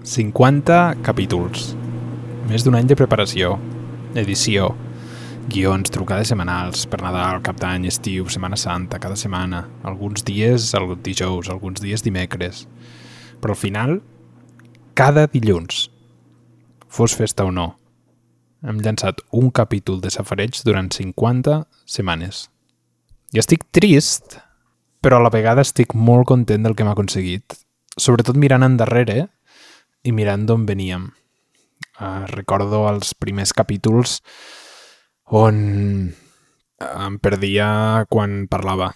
50 capítols. Més d'un any de preparació, edició, guions, trucades setmanals, per Nadal, Cap d'Any, estiu, Setmana Santa, cada setmana, alguns dies el dijous, alguns dies dimecres. Però al final, cada dilluns, fos festa o no, hem llançat un capítol de safareig durant 50 setmanes. I estic trist, però a la vegada estic molt content del que hem aconseguit. Sobretot mirant endarrere i mirant d'on veníem. Uh, recordo els primers capítols on em perdia quan parlava.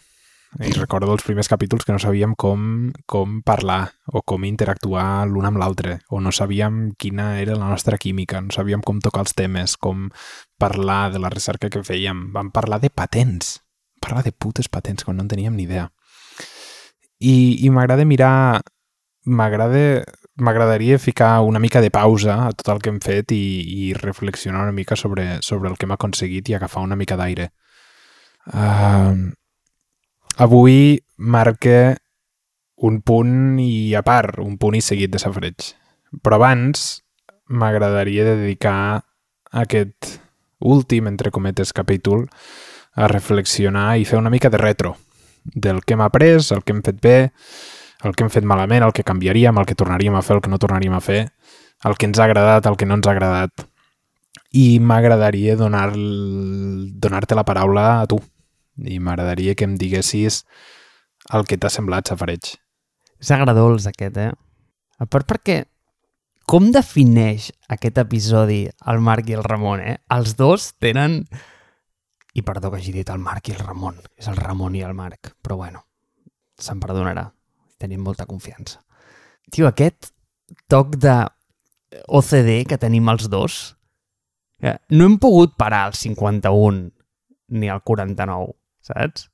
I recordo els primers capítols que no sabíem com, com parlar o com interactuar l'un amb l'altre, o no sabíem quina era la nostra química, no sabíem com tocar els temes, com parlar de la recerca que fèiem. Vam parlar de patents, parlar de putes patents, quan no en teníem ni idea. I, i m'agrada mirar... M'agrada m'agradaria ficar una mica de pausa a tot el que hem fet i, i reflexionar una mica sobre, sobre el que hem aconseguit i agafar una mica d'aire. Uh, avui marca un punt i a part, un punt i seguit de safreig. Però abans m'agradaria dedicar aquest últim, entre cometes, capítol a reflexionar i fer una mica de retro del que hem après, el que hem fet bé, el que hem fet malament, el que canviaríem, el que tornaríem a fer, el que no tornaríem a fer, el que ens ha agradat, el que no ens ha agradat. I m'agradaria donar-te donar la paraula a tu. I m'agradaria que em diguessis el que t'ha semblat Safareig. És agradols aquest, eh? A part perquè com defineix aquest episodi el Marc i el Ramon, eh? Els dos tenen... I perdó que hagi dit el Marc i el Ramon. És el Ramon i el Marc. Però bueno, se'n perdonarà. Tenim molta confiança. Tio, aquest toc de OCD que tenim els dos, que no hem pogut parar al 51 ni al 49, saps?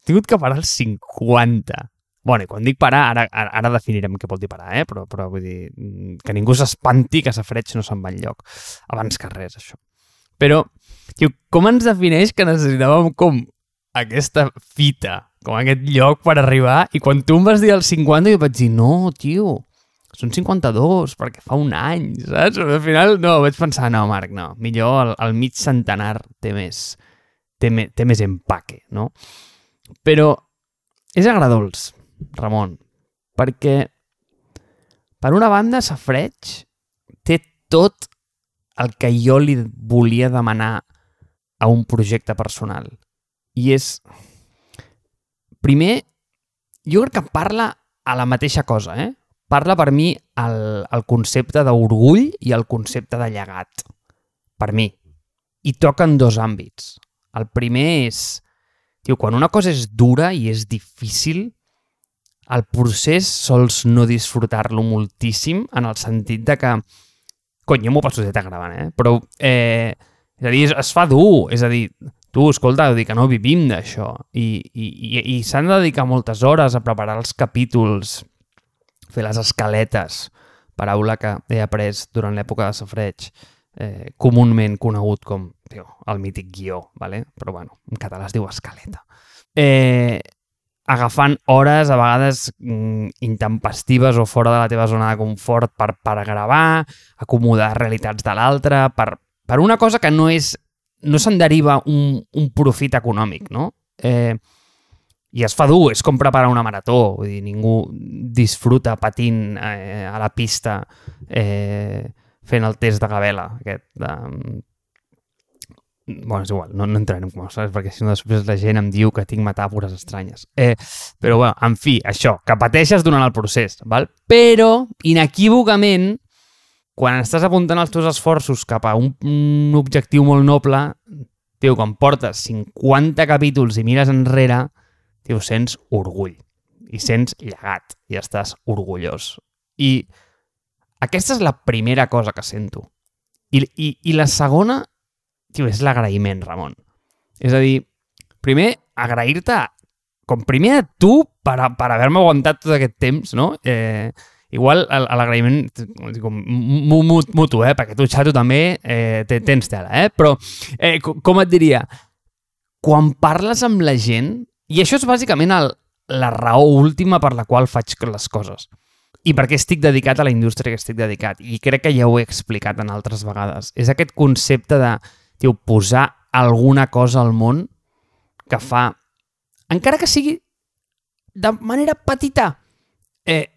He tingut que parar al 50. Bueno, i quan dic parar, ara, ara, definirem què vol dir parar, eh? però, però vull dir, que ningú s'espanti que Safreig no se'n va enlloc. Abans que res, això. Però, tio, com ens defineix que necessitàvem com aquesta fita, com aquest lloc per arribar, i quan tu em vas dir el 50 jo vaig dir, no, tio, són 52, perquè fa un any, saps? Al final, no, vaig pensar, no, Marc, no, millor el, el mig centenar té més, té, me, té més empaque, no? Però és agradols, Ramon, perquè per una banda, Safreig té tot el que jo li volia demanar a un projecte personal. I és... Primer, jo crec que parla a la mateixa cosa, eh? Parla per mi el, el concepte d'orgull i el concepte de llegat. Per mi. I toca en dos àmbits. El primer és... Tio, quan una cosa és dura i és difícil, el procés sols no disfrutar-lo moltíssim en el sentit de que cony, jo m'ho passo de gravant, eh? Però, eh, és a dir, es fa dur, és a dir, tu, escolta, dir que no vivim d'això i, i, i, i s'han de dedicar moltes hores a preparar els capítols, fer les escaletes, paraula que he après durant l'època de Safreig, eh, comunment conegut com tio, el mític guió, vale? però bueno, en català es diu escaleta. Eh, agafant hores a vegades mm, intempestives o fora de la teva zona de confort per, per gravar, acomodar realitats de l'altre, per, per una cosa que no és no se'n deriva un, un profit econòmic, no? Eh, I es fa dur, és com preparar una marató, vull dir, ningú disfruta patint eh, a la pista eh, fent el test de gavela, aquest, de, bueno, és igual, no, no entrarem com saps? perquè si no després la gent em diu que tinc metàfores estranyes. Eh, però, bueno, en fi, això, que pateixes durant el procés, val? però, inequívocament, quan estàs apuntant els teus esforços cap a un, un objectiu molt noble, tio, quan portes 50 capítols i mires enrere, tio, sents orgull i sents llegat i estàs orgullós. I aquesta és la primera cosa que sento. I, i, i la segona tio, és l'agraïment, Ramon. És a dir, primer, agrair-te com primer a tu per, per haver-me aguantat tot aquest temps, no? Eh, igual l'agraïment mutu, eh? perquè tu, xato, també eh, tens tela, eh? Però, eh, com et diria, quan parles amb la gent, i això és bàsicament el, la raó última per la qual faig les coses. i per què estic dedicat a la indústria que estic dedicat. I crec que ja ho he explicat en altres vegades. És aquest concepte de tio, posar alguna cosa al món que fa, encara que sigui de manera petita, eh,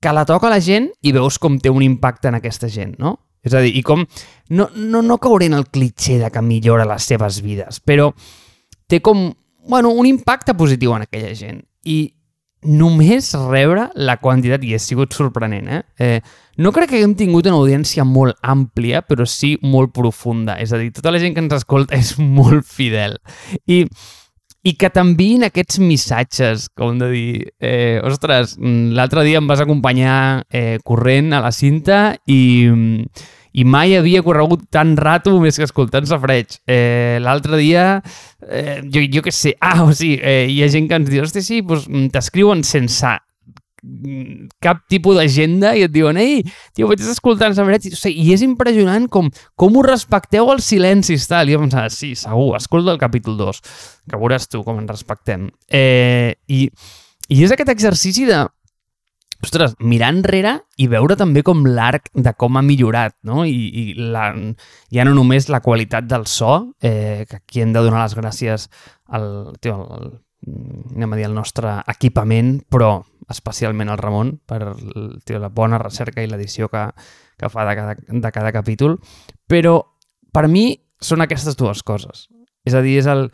que la toca la gent i veus com té un impacte en aquesta gent, no? És a dir, i com... No, no, no cauré en el clitxer de que millora les seves vides, però té com, bueno, un impacte positiu en aquella gent. I només rebre la quantitat, i ha sigut sorprenent, eh? eh no crec que haguem tingut una audiència molt àmplia, però sí molt profunda. És a dir, tota la gent que ens escolta és molt fidel. I, i que t'enviïn aquests missatges, com de dir, eh, ostres, l'altre dia em vas acompanyar eh, corrent a la cinta i i mai havia corregut tant rato més que escoltant Safreig. Eh, L'altre dia, eh, jo, jo què sé, ah, o sigui, eh, hi ha gent que ens diu, hosti, sí, doncs, t'escriuen sense cap tipus d'agenda i et diuen, ei, tio, vaig escoltant Safreig, o sigui, i és impressionant com, com ho respecteu els silencis, tal. I jo pensava, sí, segur, escolta el capítol 2, que veuràs tu com ens respectem. Eh, i, I és aquest exercici de ostres, mirar enrere i veure també com l'arc de com ha millorat, no? I, i la, ja no només la qualitat del so, eh, que aquí hem de donar les gràcies al, tio, al, anem a dir, el nostre equipament, però especialment al Ramon per tio, la bona recerca i l'edició que, que fa de cada, de cada capítol. Però per mi són aquestes dues coses. És a dir, és el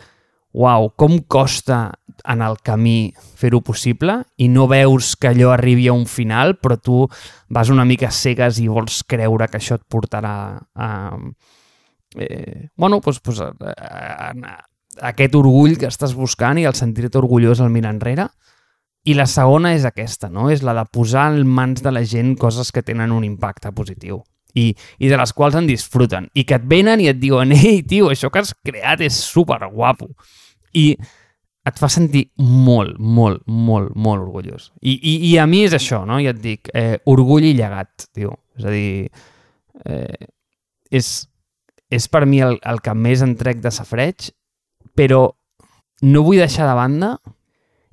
uau, com costa en el camí fer-ho possible i no veus que allò arribi a un final, però tu vas una mica cegues i vols creure que això et portarà a... Eh, bueno, doncs, doncs a, a, a, a aquest orgull que estàs buscant i el sentir-te orgullós al mirar enrere. I la segona és aquesta, no? És la de posar en mans de la gent coses que tenen un impacte positiu i, i de les quals en disfruten i que et venen i et diuen ei, tio, això que has creat és super guapo i et fa sentir molt, molt, molt, molt orgullós. I, i, i a mi és això, no? Ja et dic, eh, orgull i llegat, tio. És a dir, eh, és, és per mi el, el que més entrec de safreig, però no vull deixar de banda,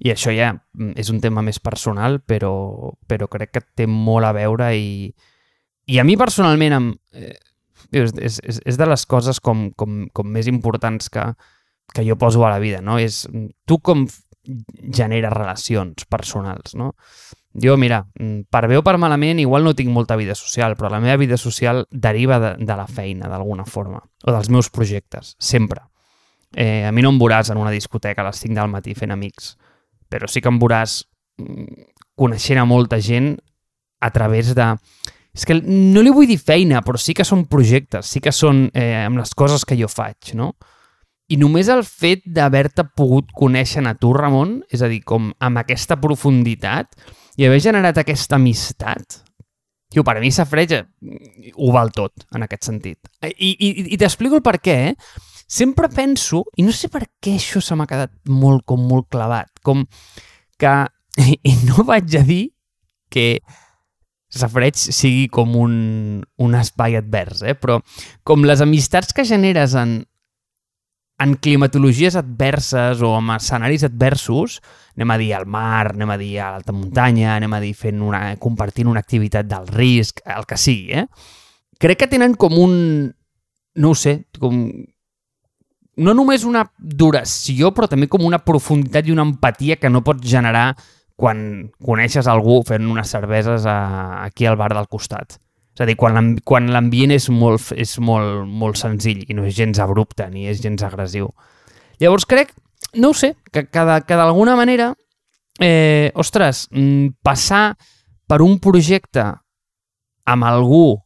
i això ja és un tema més personal, però, però crec que té molt a veure i, i a mi personalment em, eh, és, és, és de les coses com, com, com més importants que, que jo poso a la vida, no? És tu com generes relacions personals, no? Jo, mira, per bé o per malament, igual no tinc molta vida social, però la meva vida social deriva de, de la feina, d'alguna forma, o dels meus projectes, sempre. Eh, a mi no em veuràs en una discoteca a les 5 del matí fent amics, però sí que em veuràs mm, coneixent a molta gent a través de... És que no li vull dir feina, però sí que són projectes, sí que són eh, amb les coses que jo faig, no? I només el fet d'haver-te pogut conèixer a tu, Ramon, és a dir, com amb aquesta profunditat i haver generat aquesta amistat, Tio, per mi Safreig ho val tot, en aquest sentit. I, i, i t'explico el per què, eh? Sempre penso, i no sé per què això se m'ha quedat molt, com molt clavat, com que, i no vaig a dir que Safreig sigui com un, un espai advers, eh? però com les amistats que generes en, en climatologies adverses o en escenaris adversos, anem a dir al mar, anem a dir a l'alta muntanya, anem a dir fent una, compartint una activitat del risc, el que sigui, eh? Crec que tenen com un... no ho sé, com... No només una duració, però també com una profunditat i una empatia que no pots generar quan coneixes algú fent unes cerveses a, aquí al bar del costat. És a dir, quan l'ambient és, molt, és molt, molt senzill i no és gens abrupte ni és gens agressiu. Llavors crec, no ho sé, que, que, que d'alguna manera, eh, ostres, mm, passar per un projecte amb algú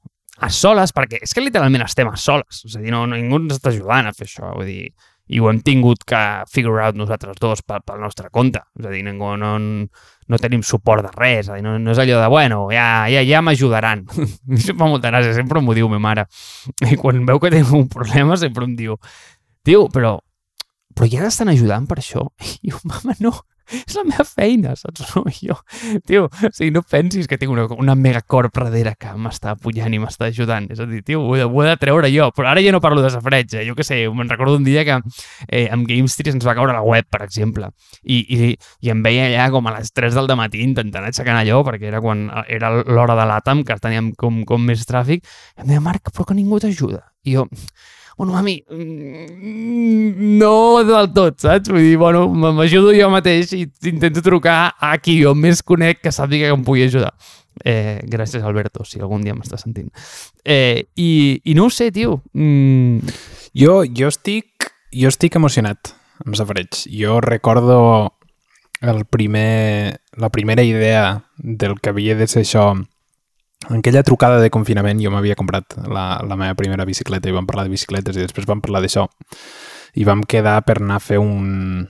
a soles, perquè és que literalment estem a soles, és a dir, no, no ningú ens està ajudant a fer això, vull dir, i ho hem tingut que figure out nosaltres dos pel, pel nostre compte, és a dir, ningú, no, no tenim suport de res, dir, no, no és allò de, bueno, ja, ja, ja m'ajudaran. em fa molta gràcia, sempre m'ho diu ma mare. I quan veu que tinc un problema sempre em diu, tio, però, però ja t'estan ajudant per això? I jo, mama, no, és la meva feina, saps? No, jo, tio, o sigui, no pensis que tinc una, una megacorp darrere que m'està pujant i m'està ajudant. És a dir, tio, ho he, de, ho he de treure jo. Però ara ja no parlo de safreig, eh? jo què sé, me'n recordo un dia que eh, amb GameStreet ens va caure la web, per exemple, i, i, i em veia allà com a les 3 del matí intentant aixecar allò, perquè era quan era l'hora de l'àtom, que teníem com, com més tràfic, i em deia, Marc, però que ningú t'ajuda. I jo, bueno, mami, mm, no del tot, saps? Vull dir, bueno, m'ajudo jo mateix i intento trucar a qui jo més conec que sàpiga que em pugui ajudar. Eh, gràcies, Alberto, si algun dia m'estàs sentint. Eh, i, I no ho sé, tio. Mm. Jo, jo, estic, jo estic emocionat amb Safareig. Jo recordo el primer, la primera idea del que havia de ser això en aquella trucada de confinament jo m'havia comprat la, la meva primera bicicleta i vam parlar de bicicletes i després vam parlar d'això. I vam quedar per anar a fer un,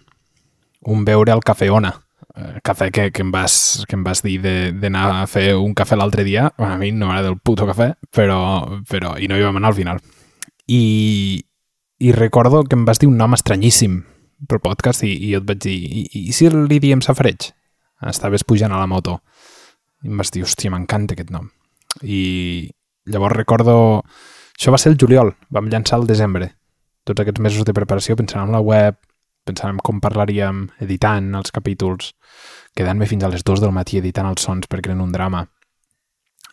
un beure al Cafè Ona eh, cafè que, que, em vas, que em vas dir d'anar a fer un cafè l'altre dia. Bueno, a mi no m'agrada el puto cafè però, però, i no hi vam anar al final. I, i recordo que em vas dir un nom estranyíssim pel podcast i, i jo et vaig dir i, i si li diem safareig? Estaves pujant a la moto. I em vas dir, hòstia, m'encanta aquest nom i llavors recordo... Això va ser el juliol, vam llançar el desembre. Tots aquests mesos de preparació pensant en la web, pensant en com parlaríem, editant els capítols, quedant-me fins a les 2 del matí editant els sons perquè eren un drama.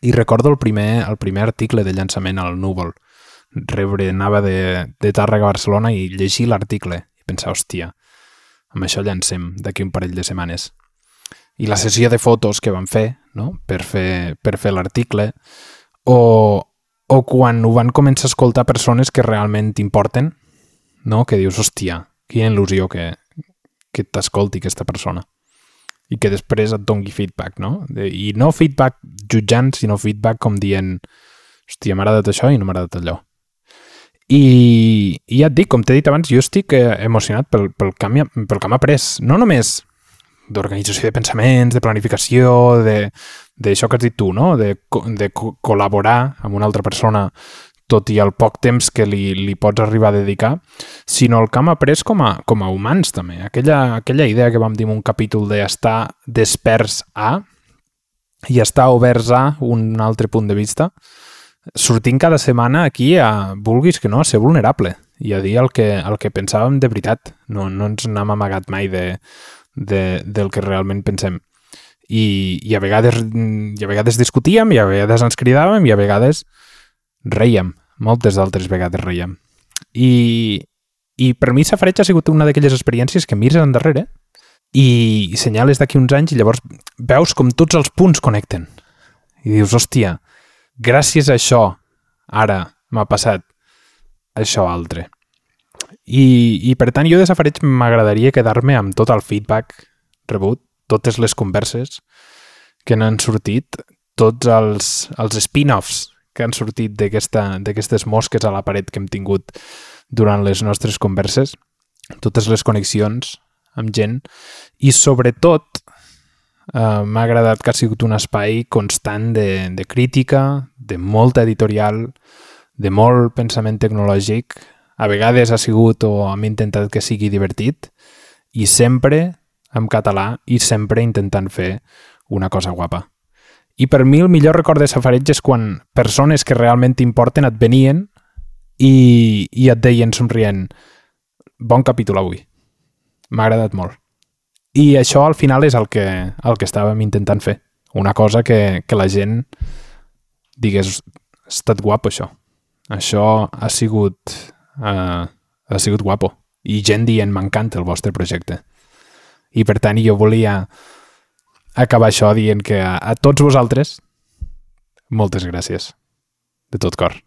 I recordo el primer, el primer article de llançament al Núvol. Rebre, anava de, de Tàrrega a Barcelona i llegir l'article i pensar, hòstia, amb això llancem d'aquí un parell de setmanes. I la sessió de fotos que vam fer no? per fer, per fer l'article, o, o quan ho van començar a escoltar persones que realment t'importen, no? que dius, hòstia, quina il·lusió que, que t'escolti aquesta persona i que després et dongui feedback, no? I no feedback jutjant, sinó feedback com dient hòstia, m'ha agradat això i no m'ha agradat allò. I, I ja et dic, com t'he dit abans, jo estic eh, emocionat pel, pel, canvi, pel que m'ha après. No només d'organització de pensaments, de planificació, d'això que has dit tu, no? de, de co col·laborar amb una altra persona tot i el poc temps que li, li pots arribar a dedicar, sinó el que hem après com a, com a humans també. Aquella, aquella idea que vam dir en un capítol d'estar desperts a i estar oberts a un altre punt de vista, sortint cada setmana aquí a, vulguis que no, a ser vulnerable i a dir el que, el que pensàvem de veritat. No, no ens n'hem amagat mai de, de, del que realment pensem. I, i, a vegades, i a vegades discutíem, i a vegades ens cridàvem, i a vegades reiem. Moltes altres vegades reiem. I, i per mi Safareig ha sigut una d'aquelles experiències que mires endarrere i senyales d'aquí uns anys i llavors veus com tots els punts connecten. I dius, hòstia, gràcies a això ara m'ha passat això altre. I, i per tant, jo de Safareig m'agradaria quedar-me amb tot el feedback rebut, totes les converses que n'han sortit, tots els, els spin-offs que han sortit d'aquestes mosques a la paret que hem tingut durant les nostres converses, totes les connexions amb gent. I sobretot eh, m'ha agradat que ha sigut un espai constant de, de crítica, de molta editorial, de molt pensament tecnològic, a vegades ha sigut o hem intentat que sigui divertit i sempre en català i sempre intentant fer una cosa guapa. I per mi el millor record de Safareig és quan persones que realment t'importen et venien i, i et deien somrient bon capítol avui. M'ha agradat molt. I això al final és el que, el que estàvem intentant fer. Una cosa que, que la gent digués, ha estat guapo això. Això ha sigut uh, ha sigut guapo. I gent dient, m'encanta el vostre projecte. I per tant, jo volia acabar això dient que a, a tots vosaltres, moltes gràcies. De tot cor.